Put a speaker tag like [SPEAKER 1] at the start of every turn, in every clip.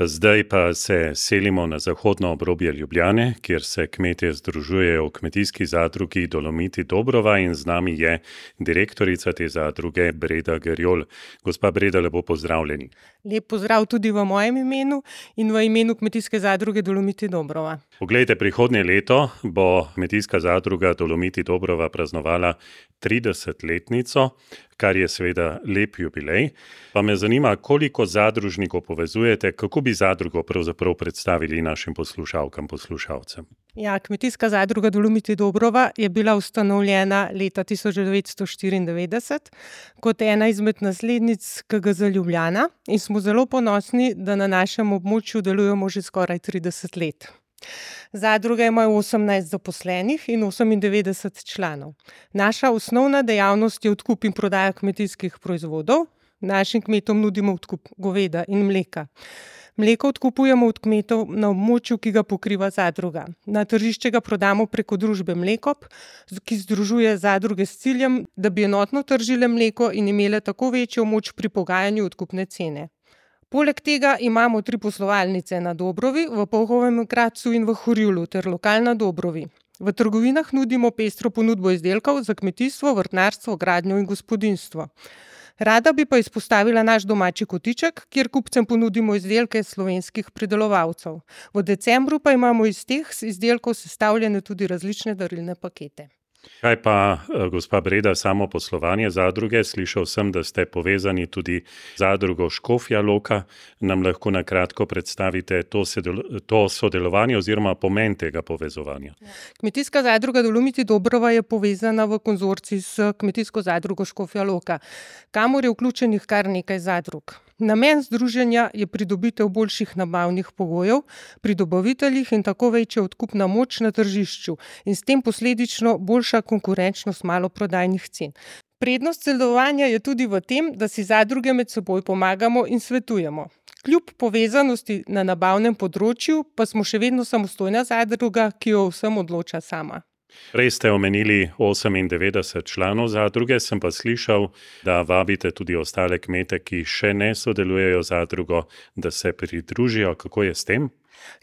[SPEAKER 1] Zdaj pa se selimo na zahodno obrobje Ljubljane, kjer se kmetje združujejo v kmetijski zadrugi Dolomiti Dobrova in z nami je direktorica te zadruge Breda Gerjol. Gospa Breda, lepo pozdravljeni.
[SPEAKER 2] Lep pozdrav tudi v mojem imenu in v imenu kmetijske zadruge Dolomiti Dobrova.
[SPEAKER 1] Poglejte, prihodnje leto bo kmetijska zadruga Dolomiti Dobrova praznovala tridesetletnico, kar je seveda lep jubilej. Pa me zanima, koliko zadružnikov povezujete, kako bi zadrugo pravzaprav predstavili našim poslušalkam, poslušalcem?
[SPEAKER 2] Ja, kmetijska zadruga Dolomiti Dobrova je bila ustanovljena leta tisoč devetsto štiriindevetdeset kot ena izmed naslednic KGZ Ljubljana in smo zelo ponosni, da na našem območju delujemo že skoraj trideset let. Zadruga ima osemnajst zaposlenih in osemindevetdeset članov. Naša osnovna dejavnost je odkup in prodaja kmetijskih proizvodov. Našim kmetom nudimo odkup goveda in mleka. Mleko odkupujemo od kmetov na območju, ki ga pokriva zadruga. Na tržišče ga prodamo preko družbe Mlekop, ki združuje zadruge s ciljem, da bi enotno tržile mleko in imele tako večjo moč pri pogajanju odkupne cene. Poleg tega imamo tri poslovalnice na Dobrovi, v Polhovem Gradcu in v Horjulu ter lokal na Dobrovi. V trgovinah nudimo pestro ponudbo izdelkov za kmetijstvo, vrtnarstvo, gradnjo in gospodinjstvo. Rada bi pa izpostavila naš domači kotiček, kjer kupcem ponudimo izdelke slovenskih pridelovalcev. V decembru pa imamo iz teh izdelkov sestavljene tudi različne darilne pakete.
[SPEAKER 1] Kaj pa, gospa Breda, samo poslovanje zadruge, slišal sem, da ste povezani tudi z zadrugo Škofja Loka. Nam lahko na kratko predstavite to to sodelovanje oziroma pomen tega povezovanja?
[SPEAKER 2] Kmetijska zadruga Dolomiti Dobrova je povezana v konzorcij s Kmetijsko zadrugo Škofja Loka, kamor je vključenih kar nekaj zadrug. Namen združenja je pridobitev boljših nabavnih pogojev pri dobaviteljih in tako večja odkupna moč na tržišču in s tem posledično boljša konkurenčnost maloprodajnih cen. Prednost sodelovanja je tudi v tem, da si zadruge med seboj pomagamo in svetujemo. Kljub povezanosti na nabavnem področju pa smo še vedno samostojna zadruga, ki o vsem odloča sama.
[SPEAKER 1] Prej ste omenili osemindevetdeset članov zadruge, sem pa slišal, da vabite tudi ostale kmete, ki še ne sodelujejo z zadrugo, da se pridružijo, kako je s tem?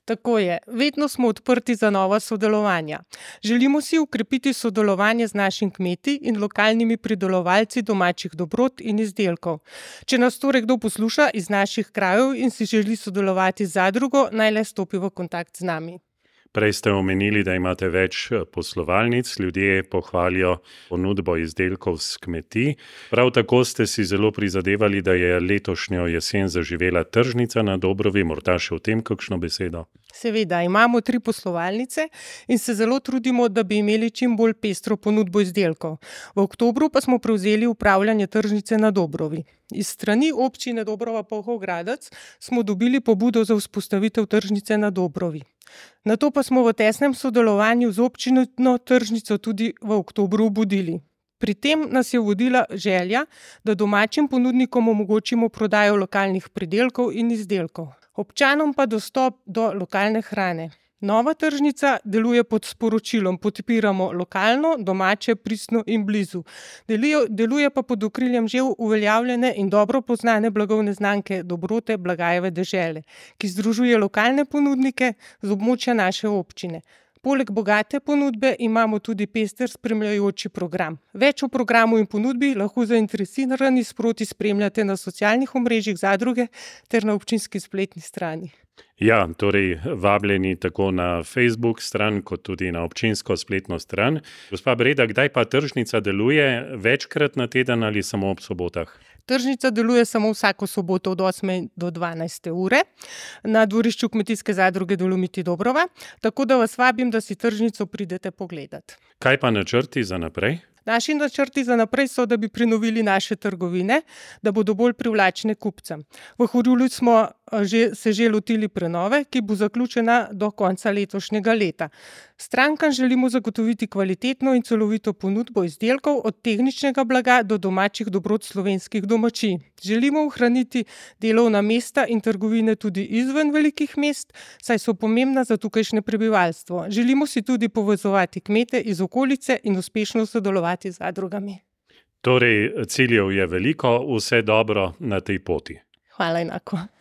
[SPEAKER 2] Tako je, vedno smo odprti za nova sodelovanja. Želimo si okrepiti sodelovanje z našimi kmeti in lokalnimi pridelovalci domačih dobrot in izdelkov. Če nas torej kdo posluša iz naših krajev in si želi sodelovati z zadrugo, naj le stopi v kontakt z nami.
[SPEAKER 1] Prej ste omenili, da imate več poslovalnic, ljudje pohvalijo ponudbo izdelkov s kmetij. Prav tako ste si zelo prizadevali, da je letošnjo jesen zaživela tržnica na Dobrovi, morda še o tem kakšno besedo?
[SPEAKER 2] Seveda, imamo tri poslovalnice in se zelo trudimo, da bi imeli čim bolj pestro ponudbo izdelkov. V oktobru pa smo prevzeli upravljanje tržnice na Dobrovi. Iz strani Občine Dobrova Polhov Gradec smo dobili pobudo za vzpostavitev tržnice na Dobrovi. Nato pa smo v tesnem sodelovanju z občino tržnico tudi v oktobru obudili. Pri tem nas je vodila želja, da domačim ponudnikom omogočimo prodajo lokalnih pridelkov in izdelkov. Občanom pa dostop do lokalne hrane. Nova tržnica deluje pod sporočilom: "Podpiramo lokalno, domače, pristno in blizu." deluje pa pod okriljem že uveljavljene in dobro poznane blagovne znamke Dobrote, Blagajeve dežele, ki združuje lokalne ponudnike z območja naše občine. Poleg bogate ponudbe imamo tudi pester spremljajoči program. Več o programu in ponudbi lahko zainteresirani sproti spremljate na socialnih omrežjih zadruge ter na občinski spletni strani.
[SPEAKER 1] Ja, torej vabljeni tako na Facebook stran kot tudi na občinsko spletno stran. Gospa Breda, kdaj pa tržnica deluje, večkrat na teden ali samo ob sobotah?
[SPEAKER 2] Tržnica deluje samo vsako soboto od osme do dvanajste ure na dvorišču Kmetijske zadruge Dolomiti Dobrova, tako da vas vabim, da si tržnico pridete pogledat.
[SPEAKER 1] Kaj pa načrti za naprej?
[SPEAKER 2] Naši načrti za naprej so, da bi prenovili naše trgovine, da bodo bolj privlačne kupcem. V Horjulu smo, že, se že lotili prenove, ki bo zaključena do konca letošnjega leta. Strankam želimo zagotoviti kvalitetno in celovito ponudbo izdelkov, od tehničnega blaga do domačih dobrot slovenskih domačij. Želimo ohraniti delovna mesta in trgovine tudi izven velikih mest, saj so pomembna za tukajšnje prebivalstvo. Želimo si tudi povezovati kmete iz okolice in uspešno sodelovati z zadrugami.
[SPEAKER 1] Torej ciljev je veliko, vse dobro na tej poti.
[SPEAKER 2] Hvala, enako.